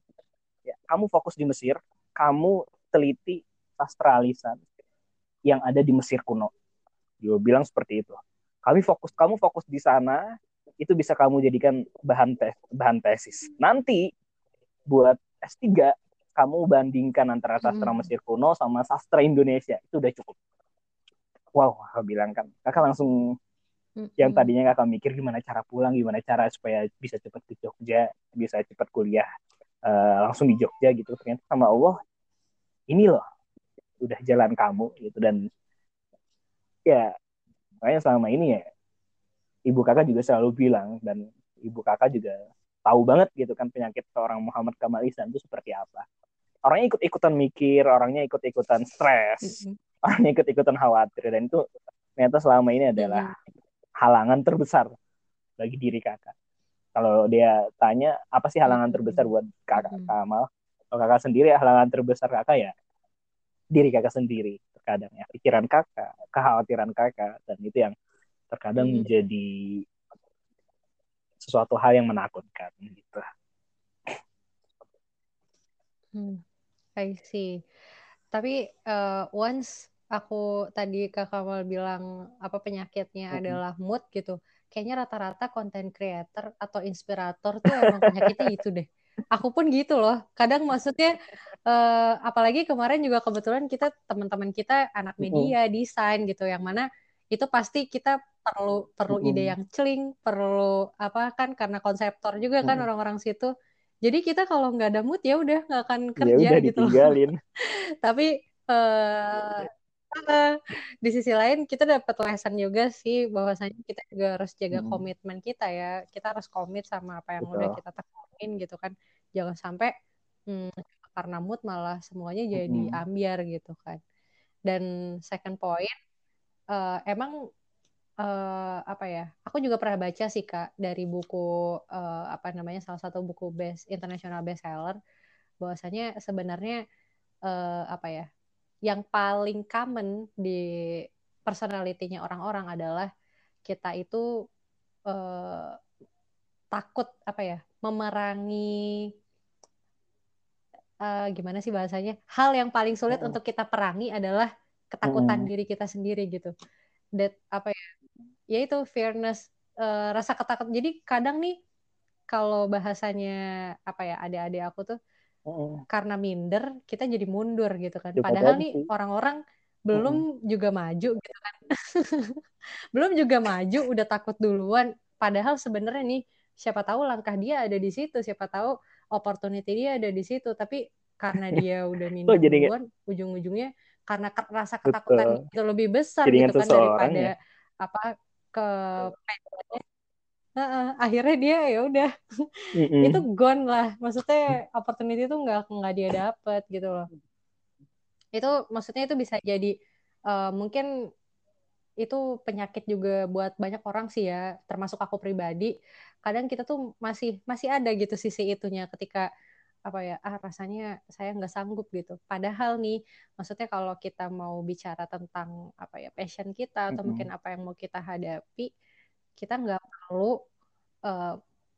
Ya, kamu fokus di Mesir. Kamu teliti sastra lisan yang ada di Mesir kuno. Dia bilang seperti itu. Kami fokus, kamu fokus di sana, itu bisa kamu jadikan bahan tes, bahan tesis. Nanti buat S3 kamu bandingkan antara sastra hmm. Mesir kuno sama sastra Indonesia itu udah cukup wow kakak bilang kan kakak langsung mm-hmm. yang tadinya kakak mikir gimana cara pulang gimana cara supaya bisa cepat ke Jogja bisa cepat kuliah uh, langsung di Jogja gitu. Ternyata sama Allah ini loh udah jalan kamu gitu. Dan ya makanya selama ini ya ibu kakak juga selalu bilang dan ibu kakak juga tahu banget gitu kan penyakit seorang Muhammad Kamal Ihsan itu seperti apa. Orangnya ikut-ikutan mikir orangnya ikut-ikutan stres. Mm -hmm orang ikut-ikutan khawatir dan itu ternyata selama ini adalah halangan terbesar bagi diri kakak. Kalau dia tanya apa sih halangan terbesar buat kakak Kamal? Kalau kakak sendiri halangan terbesar kakak ya diri kakak sendiri terkadang ya pikiran kakak, kekhawatiran kakak dan itu yang terkadang menjadi sesuatu hal yang menakutkan gitu. Hmm, I see. Tapi uh, once aku tadi ke Kamal bilang apa penyakitnya mm-hmm. adalah mood gitu, kayaknya rata-rata konten creator atau inspirator tuh emang penyakitnya [laughs] itu deh. Aku pun gitu loh. Kadang maksudnya uh, apalagi kemarin juga kebetulan kita teman-teman kita anak media, mm-hmm. desain gitu yang mana itu pasti kita perlu perlu mm-hmm. ide yang celing, perlu apa kan karena konseptor juga kan orang-orang situ jadi kita kalau nggak ada mood ya udah nggak akan ya kerja ya udah gitu. Ditinggalin. [laughs] Tapi uh, di sisi lain kita dapat lesson juga sih bahwasanya kita juga harus jaga hmm. komitmen kita ya. Kita harus komit sama apa yang Betul. udah kita tekunin gitu kan. Jangan sampai hmm, karena mood malah semuanya jadi hmm. ambiar gitu kan. Dan second point uh, emang uh, apa ya? Aku juga pernah baca sih kak dari buku uh, apa namanya salah satu buku best international bestseller bahwasanya sebenarnya uh, apa ya? Yang paling common di personalitinya orang-orang adalah kita itu uh, takut apa ya? Memerangi uh, gimana sih bahasanya? Hal yang paling sulit oh. untuk kita perangi adalah ketakutan hmm. diri kita sendiri gitu. That apa ya? Ya itu fairness uh, rasa ketakut. Jadi kadang nih kalau bahasanya apa ya adik-adik aku tuh karena minder kita jadi mundur gitu kan. Ya, Padahal nih orang-orang belum hmm. juga maju gitu kan. [laughs] belum juga maju udah takut duluan. Padahal sebenarnya nih siapa tahu langkah dia ada di situ, siapa tahu opportunity dia ada di situ tapi karena [laughs] dia udah minum oh, duluan ujung-ujungnya karena rasa ketakutan Betul. itu lebih besar jadi gitu kan daripada ya? apa ke uh, akhirnya dia ya udah. Mm-hmm. itu gone lah. Maksudnya opportunity itu nggak nggak dia dapet gitu loh. Itu maksudnya itu bisa jadi uh, mungkin itu penyakit juga buat banyak orang sih ya termasuk aku pribadi. Kadang kita tuh masih masih ada gitu sisi itunya ketika apa ya ah rasanya saya nggak sanggup gitu padahal nih maksudnya kalau kita mau bicara tentang apa ya passion kita atau mm -hmm. mungkin apa yang mau kita hadapi kita nggak perlu uh,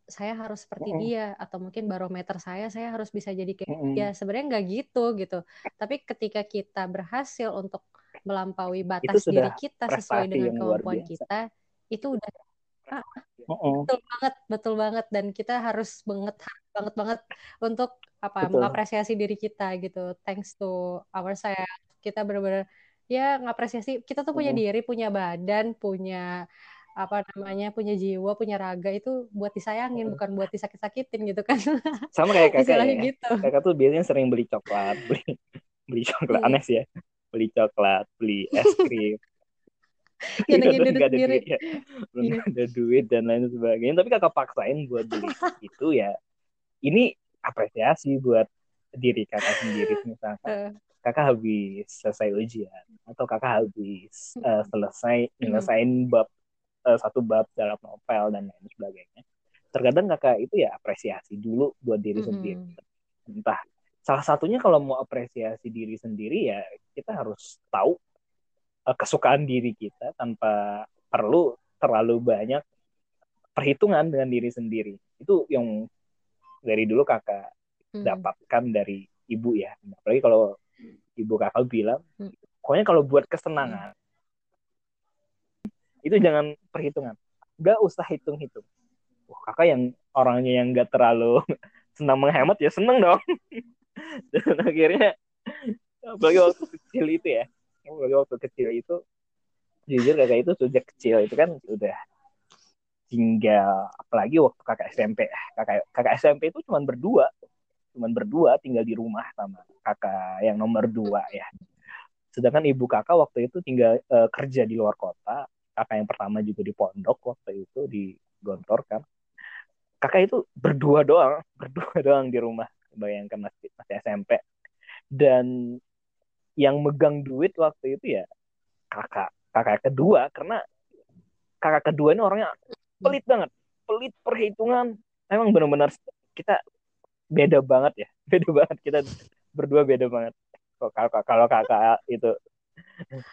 saya harus seperti mm -hmm. dia atau mungkin barometer saya saya harus bisa jadi kayak mm -hmm. dia sebenarnya nggak gitu gitu tapi ketika kita berhasil untuk melampaui batas diri kita sesuai dengan kemampuan kita itu udah ah, uh-uh. betul banget betul banget dan kita harus banget banget banget untuk apa betul. mengapresiasi diri kita gitu thanks to ourselves kita benar-benar ya ngapresiasi kita tuh punya uh-huh. diri punya badan punya apa namanya punya jiwa punya raga itu buat disayangin uh-huh. bukan buat disakit-sakitin gitu kan [laughs] sama kayak kakak ya. gitu. kakak tuh biasanya sering beli coklat [laughs] beli beli coklat iya. aneh sih ya beli coklat beli es krim [laughs] ya, diri ada sendiri. duit ya belum iya. ada duit dan lain sebagainya tapi kakak paksain buat beli itu ya ini apresiasi buat diri kakak sendiri [laughs] misalkan. Uh. kakak habis selesai ujian atau kakak habis uh, selesai nyelesain bab uh, satu bab dalam novel dan lain sebagainya. Terkadang kakak itu ya apresiasi dulu buat diri mm -hmm. sendiri. Entah salah satunya kalau mau apresiasi diri sendiri ya kita harus tahu uh, kesukaan diri kita tanpa perlu terlalu banyak perhitungan dengan diri sendiri. Itu yang dari dulu kakak hmm. dapatkan dari ibu ya. Apalagi kalau ibu kakak bilang hmm. pokoknya kalau buat kesenangan itu jangan perhitungan. Nggak usah hitung-hitung. Wah, kakak yang orangnya yang nggak terlalu [laughs] senang menghemat ya seneng dong. [laughs] Dan akhirnya apalagi waktu kecil itu ya. Apalagi waktu kecil itu jujur kakak itu sejak kecil itu kan udah tinggal apalagi waktu kakak SMP kakak kakak SMP itu cuma berdua. Cuma berdua tinggal di rumah sama kakak yang nomor dua ya. Sedangkan ibu kakak waktu itu tinggal uh, kerja di luar kota. Kakak yang pertama juga di pondok waktu itu di Gontor kan. Kakak itu berdua doang [laughs] berdua doang di rumah. Bayangkan masih masih SMP dan yang megang duit waktu itu ya kakak kakak kedua. Karena kakak kedua ini orangnya pelit banget. Pelit perhitungan. Emang benar-benar kita beda banget ya. [laughs] Beda banget. Kita berdua beda banget. Kalau kalau kakak itu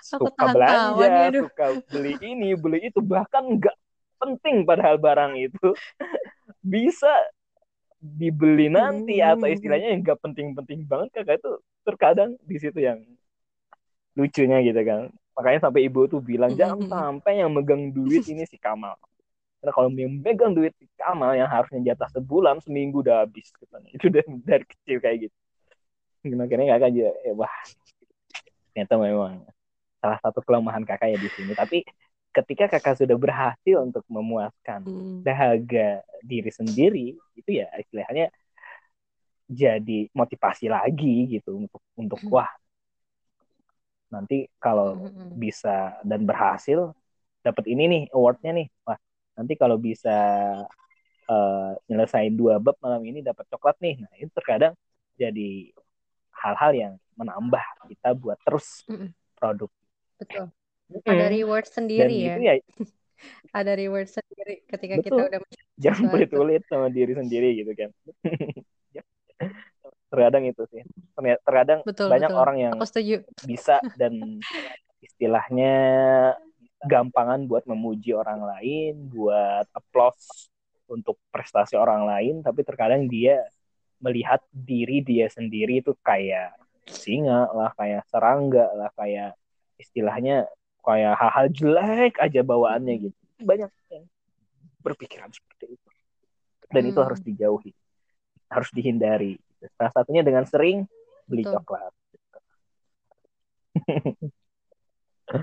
suka belanja suka beli ini beli itu bahkan nggak penting padahal barang itu. [laughs] Bisa dibeli nanti hmm. atau istilahnya yang gak penting-penting banget kakak itu terkadang di situ yang lucunya gitu kan. Makanya sampai ibu tuh bilang hmm. jangan sampai yang megang duit ini si Kamal karena kalau yang megang duit si Kamal yang harusnya jatah sebulan seminggu udah habis gitu. itu dari, dari kecil kayak gitu makanya kakak aja ya wah ternyata memang salah satu kelemahan kakak ya di sini tapi ketika kakak sudah berhasil untuk memuaskan hmm. dahaga diri sendiri itu ya istilahnya jadi motivasi lagi gitu untuk untuk hmm. wah nanti kalau hmm. hmm, hmm. bisa dan berhasil dapat ini nih awardnya nih wah nanti kalau bisa uh, nyelesain dua bab malam ini dapat coklat nih. Nah itu terkadang jadi hal-hal yang menambah kita buat terus hmm. produk. Betul. Ada Mm. reward dan sendiri ya. itu ya. [laughs] Ada reward sendiri ketika kita betul. udah mencapai jangan pelit-pelit sama diri sendiri gitu kan [laughs] terkadang itu sih. Terkadang betul banyak betul. orang yang aku setuju. bisa dan [laughs] istilahnya gampangan buat memuji orang lain, buat applause untuk prestasi orang lain, tapi terkadang dia melihat diri dia sendiri itu kayak singa lah, kayak serangga lah, kayak istilahnya kayak hal-hal jelek aja bawaannya gitu. Banyak yang berpikiran seperti itu. Dan itu Hmm. harus dijauhi, harus dihindari. Salah satunya dengan sering beli Betul. coklat. [laughs]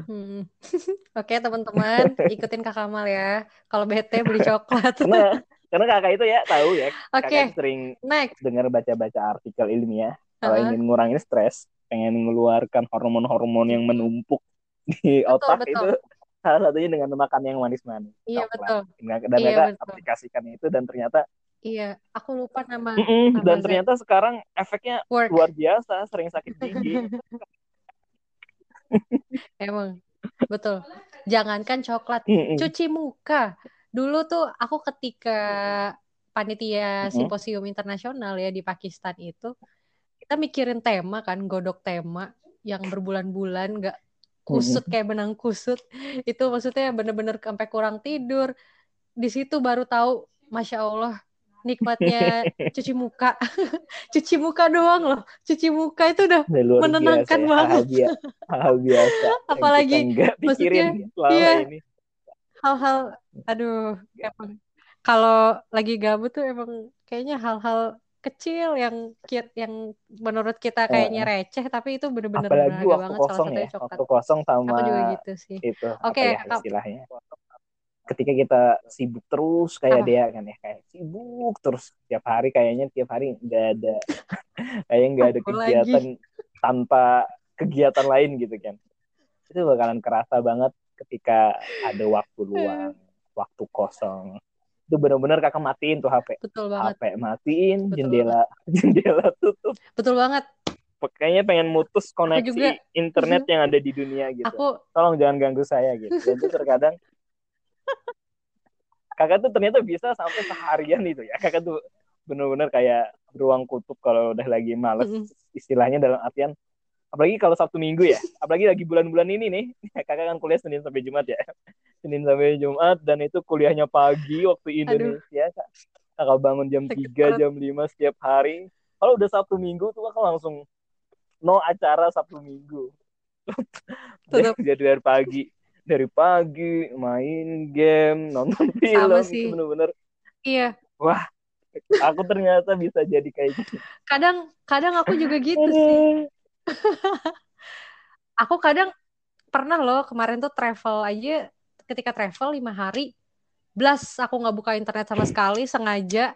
Hmm. [laughs] Oke teman-teman, ikutin Kak Kamal ya. Kalau bete beli [laughs] coklat. Karena karena kakak itu ya tahu ya, Oke, kakak itu sering next. dengar baca-baca artikel ilmiah kalau Heeh. ingin ngurangin stres, pengen mengeluarkan hormon-hormon yang menumpuk di Betul, otak betul. itu [laughs] salah satunya dengan makan yang manis-manis. Iya coklat. betul. Dan Iya, kakak betul. aplikasikan itu dan ternyata Iya, aku lupa nama Mm-mm, nama dan zat ternyata sekarang efeknya work. luar biasa, sering sakit gigi. Emang betul. Jangankan coklat, cuci muka. Dulu tuh aku ketika panitia simposium internasional ya di Pakistan itu, kita mikirin tema kan, godok tema yang berbulan-bulan nggak kusut kayak benang kusut. Itu maksudnya bener-bener sampai kurang tidur. Di situ baru tahu, masya Allah, nikmatnya [laughs] cuci muka. [laughs] cuci muka doang loh. Cuci muka itu udah luar menenangkan biasa ya, banget. hal, bia- hal biasa Apalagi, selama iya. ini. hal-hal aduh emang kalau lagi gabut tuh emang kayaknya hal-hal kecil yang yang menurut kita kayaknya receh tapi itu bener-bener Apalagi waktu banget kosong ya, waktu kosong sama aku juga gitu sih itu Oke, apa ya istilahnya ketika kita sibuk terus kayak Apa? dia kan ya kayak sibuk terus tiap hari kayaknya tiap hari nggak ada [laughs] kayak nggak ada kegiatan tanpa kegiatan lain gitu kan. Itu bakalan kerasa banget ketika ada waktu luang waktu kosong. Itu benar-benar kakak matiin tuh HP betul banget. HP matiin Betul jendela [laughs] jendela tutup. Betul banget. Kayaknya pengen mutus koneksi juga. internet yang ada di dunia gitu. Aku tolong jangan ganggu saya gitu. [laughs] Dan itu terkadang kakak tuh ternyata bisa sampai seharian itu ya. Kakak tuh bener-bener kayak beruang kutub kalau udah lagi males istilahnya dalam artian apalagi kalau Sabtu Minggu ya. Apalagi lagi bulan-bulan ini nih. [laughs] Kakak kan kuliah Senin sampai Jumat ya. [laughs] Senin sampai Jumat dan itu kuliahnya pagi waktu Indonesia. Kak. Kakak bangun jam Sakit 3, perut. jam 5 setiap hari. Kalau udah Sabtu Minggu tuh kakak langsung no acara Sabtu Minggu. [laughs] Jadi dari pagi dari pagi main game nonton [laughs] film Sama sih. bener-bener. Iya. Aku ternyata bisa jadi kayak gitu. Kadang kadang aku juga gitu sih. [laughs] Aku kadang pernah loh kemarin tuh travel aja ketika travel lima hari blas aku nggak buka internet sama sekali sengaja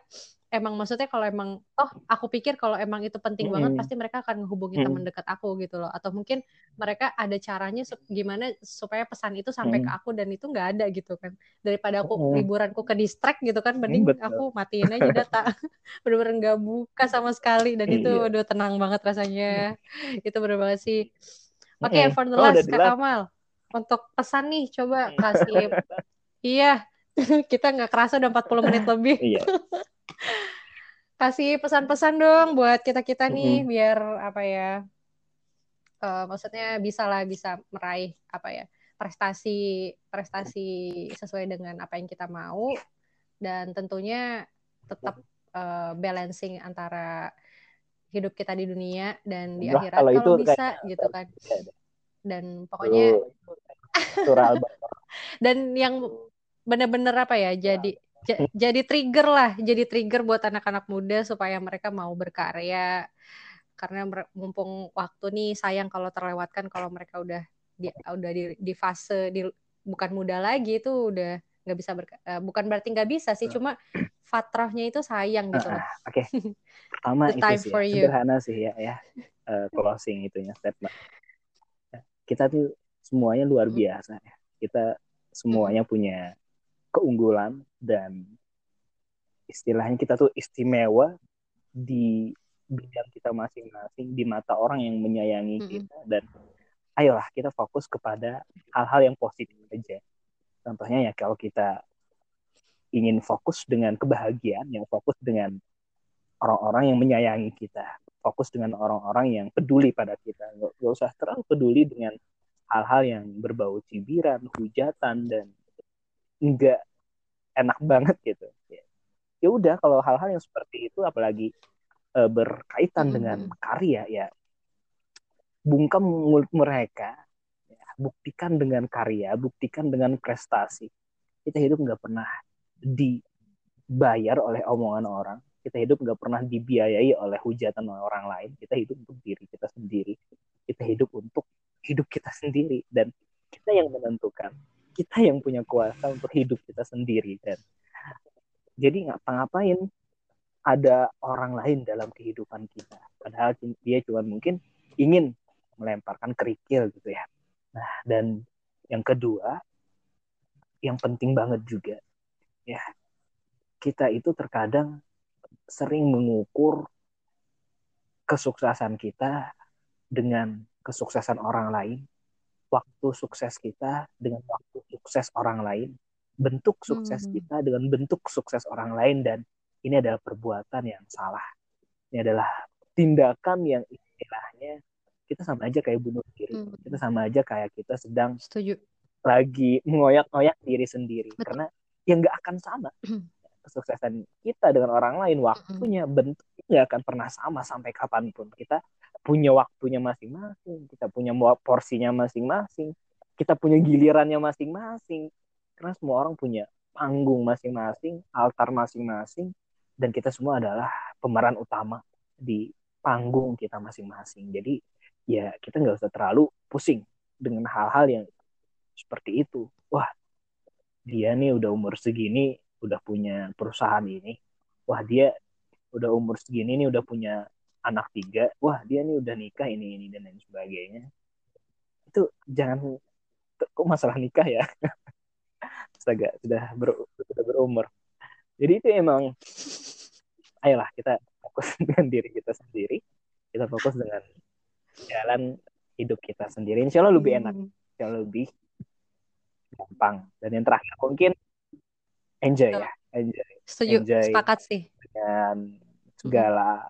emang maksudnya kalau emang oh aku pikir kalau emang itu penting banget Mm-mm. pasti mereka akan hubungi Mm. teman dekat aku gitu loh atau mungkin mereka ada caranya sup- gimana supaya pesan itu sampai ke Mm. aku dan itu nggak ada gitu kan daripada aku Mm. liburanku ke distract gitu kan mending betul. aku matiin aja data [laughs] [laughs] bener-bener nggak buka sama sekali dan itu Iya. udah tenang banget rasanya [laughs] itu bener banget sih oke Mm-mm. for the Oh, last Kak jelas. Kamal untuk pesan nih coba kasih iya kita nggak kerasa udah 40 menit lebih iya kasih pesan-pesan dong buat kita-kita nih biar apa ya eh, maksudnya bisa lah bisa meraih apa ya prestasi prestasi sesuai dengan apa yang kita mau. Dan tentunya tetap eh, balancing antara hidup kita di dunia dan di Wah, akhirat kalau kalau, itu bisa kayak- gitu kan. Iya, dan pokoknya [laughs] dan yang bener-bener apa ya jadi ja- jadi trigger lah jadi trigger buat anak-anak muda supaya mereka mau berkarya karena mumpung waktu nih sayang kalau terlewatkan kalau mereka udah di udah di, di fase di bukan muda lagi itu udah nggak bisa berka- eh, bukan berarti nggak bisa sih cuma fatrahnya itu sayang gitu loh. Oke. [laughs] Pertama The itu time sih for ya, you. sederhana sih ya ya eh, closing itunya statement. Kita tuh semuanya luar Hmm. biasa ya. Kita semuanya punya keunggulan dan istilahnya kita tuh istimewa di bidang kita masing-masing di mata orang yang menyayangi Mm-mm. kita dan ayolah kita fokus kepada hal-hal yang positif aja contohnya ya kalau kita ingin fokus dengan kebahagiaan yang fokus dengan orang-orang yang menyayangi kita fokus dengan orang-orang yang peduli pada kita nggak, nggak usah terlalu peduli dengan hal-hal yang berbau cibiran hujatan dan enggak enak banget gitu ya udah kalau hal-hal yang seperti itu apalagi e, berkaitan hmm. dengan karya ya bungkam mulut mereka ya, buktikan dengan karya buktikan dengan prestasi kita hidup nggak pernah dibayar oleh omongan orang kita hidup nggak pernah dibiayai oleh hujatan orang lain kita hidup untuk diri kita sendiri kita hidup untuk hidup kita sendiri dan kita yang menentukan kita yang punya kuasa untuk hidup kita sendiri dan jadi ngapa-ngapain ada orang lain dalam kehidupan kita. Padahal dia cuma mungkin ingin melemparkan kerikil gitu ya. Nah dan yang kedua yang penting banget juga ya kita itu terkadang sering mengukur kesuksesan kita dengan kesuksesan orang lain waktu sukses kita dengan waktu sukses orang lain, bentuk sukses hmm. kita dengan bentuk sukses orang lain dan ini adalah perbuatan yang salah. Ini adalah tindakan yang istilahnya kita sama aja kayak bunuh diri. Hmm. Kita sama aja kayak kita sedang Setuju. lagi mengoyak-ngoyak diri sendiri Betul. karena yang nggak akan sama. Hmm. Kesuksesan kita dengan orang lain waktunya bentuknya nggak akan pernah sama sampai kapan pun. Kita punya waktunya masing-masing, kita punya porsinya masing-masing, kita punya gilirannya masing-masing. Karena semua orang punya panggung masing-masing, altar masing-masing, dan kita semua adalah pemeran utama di panggung kita masing-masing. Jadi ya kita nggak usah terlalu pusing dengan hal-hal yang seperti itu. Wah, dia nih udah umur segini, udah punya perusahaan ini. Wah, dia udah umur segini nih udah punya anak tiga wah dia nih udah nikah ini ini dan lain sebagainya. Itu jangan kok masalah nikah ya? [laughs] Astaga sudah ber, sudah berumur. Jadi itu emang ayolah kita fokus [laughs] dengan diri kita sendiri. Kita fokus dengan jalan hidup kita sendiri. Insya Allah lebih enak hmm. insya Allah lebih gampang. Dan yang terakhir mungkin enjoy ya. Enjoy setuju enjoy sepakat sih. dengan segala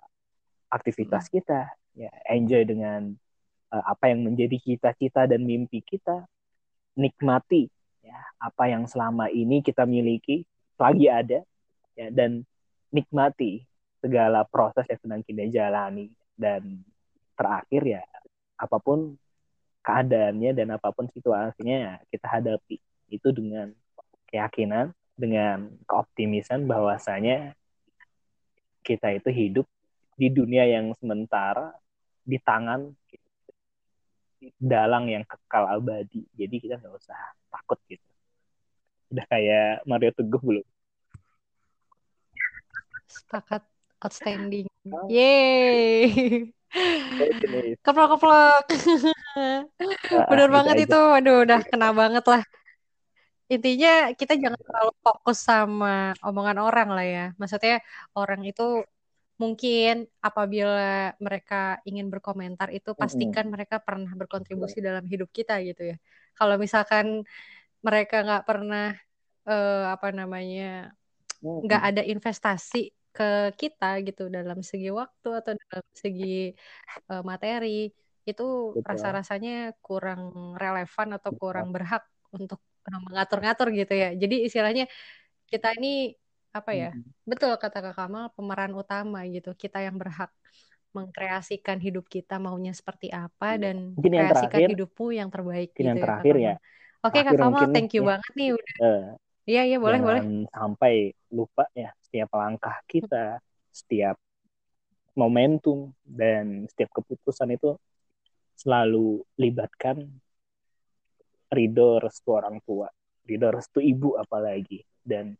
aktivitas hmm. kita. Ya enjoy dengan uh, apa yang menjadi cita-cita dan mimpi kita. Nikmati ya apa yang selama ini kita miliki lagi ada ya dan nikmati segala proses yang sedang kita jalani. Dan terakhir ya apa pun keadaannya dan apa pun situasinya ya kita hadapi. Itu dengan keyakinan dengan keoptimisan bahwasanya kita itu hidup di dunia yang sementara di tangan dalang yang kekal abadi. Jadi kita nggak usah takut gitu. Udah kayak Mario Teguh belum? Sepakat. Outstanding. Oh. yeay. Keplok keplok nah, bener banget aja. itu. Waduh udah kena banget lah. Intinya kita jangan terlalu fokus sama omongan orang lah ya. Maksudnya orang itu mungkin apabila mereka ingin berkomentar itu pastikan mm -hmm. mereka pernah berkontribusi dalam hidup kita gitu ya. Kalau misalkan mereka nggak pernah uh, apa namanya nggak ada investasi ke kita gitu dalam segi waktu atau dalam segi uh, materi itu rasa-rasanya kurang relevan atau kurang berhak untuk mengatur-ngatur gitu ya. Jadi istilahnya kita ini apa ya hmm. betul kata kak Kamal pemeran utama gitu kita yang berhak mengkreasikan hidup kita maunya seperti apa iya. dan mungkin yang kreasikan terakhir, hidupmu yang terbaik gitu yang ya, terakhir ya. Oke kak Kamal thank you ya, banget nih udah. uh, iya iya boleh boleh. sampai lupa ya setiap langkah kita setiap momentum dan setiap keputusan itu selalu libatkan ridho restu orang tua ridho restu ibu apalagi. Dan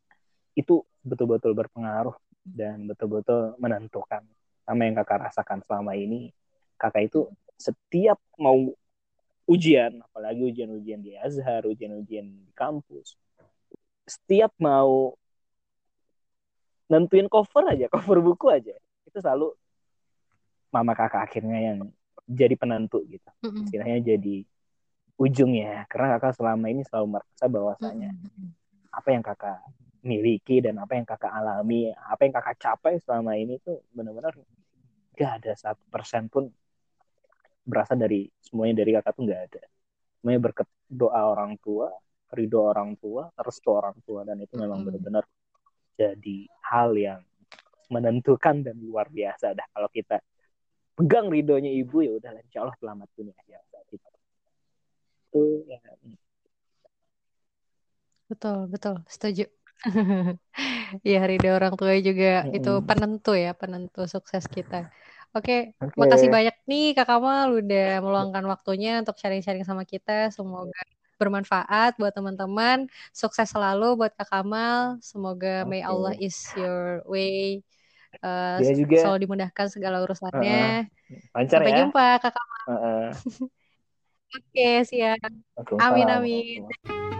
itu betul-betul berpengaruh dan betul-betul menentukan sama yang kakak rasakan selama ini. Kakak itu setiap mau ujian apalagi ujian-ujian di Azhar ujian-ujian di kampus setiap mau nentuin cover aja [laughs] cover buku aja itu selalu mama kakak akhirnya yang jadi penentu gitu. Istilahnya jadi ujungnya karena kakak selama ini selalu merasa bahwasanya apa yang kakak miliki dan apa yang kakak alami apa yang kakak capai selama ini tuh benar-benar gak ada satu persen pun berasal dari semuanya dari kakak tuh nggak ada. Semuanya berkat doa orang tua ridho orang tua restu orang tua dan itu memang benar-benar jadi hal yang menentukan dan luar biasa dah. Kalau kita pegang ridhonya ibu ya udah insya Allah selamat dunia ya itu itu ya. Betul, betul, setuju. [laughs] Iya, ridho orang tua juga itu Mm-mm. penentu ya, penentu sukses kita. Oke, oke makasih banyak nih Kak Kamal udah meluangkan waktunya untuk sharing-sharing sama kita. Semoga bermanfaat buat teman-teman. Sukses selalu buat Kak Kamal. Semoga may Allah is your way. Dia juga selalu dimudahkan segala urusannya. lancar Sampai ya jumpa Kak Kamal. Uh-uh. [laughs] Oke, siap. Waalaikumsalam Amin, amin.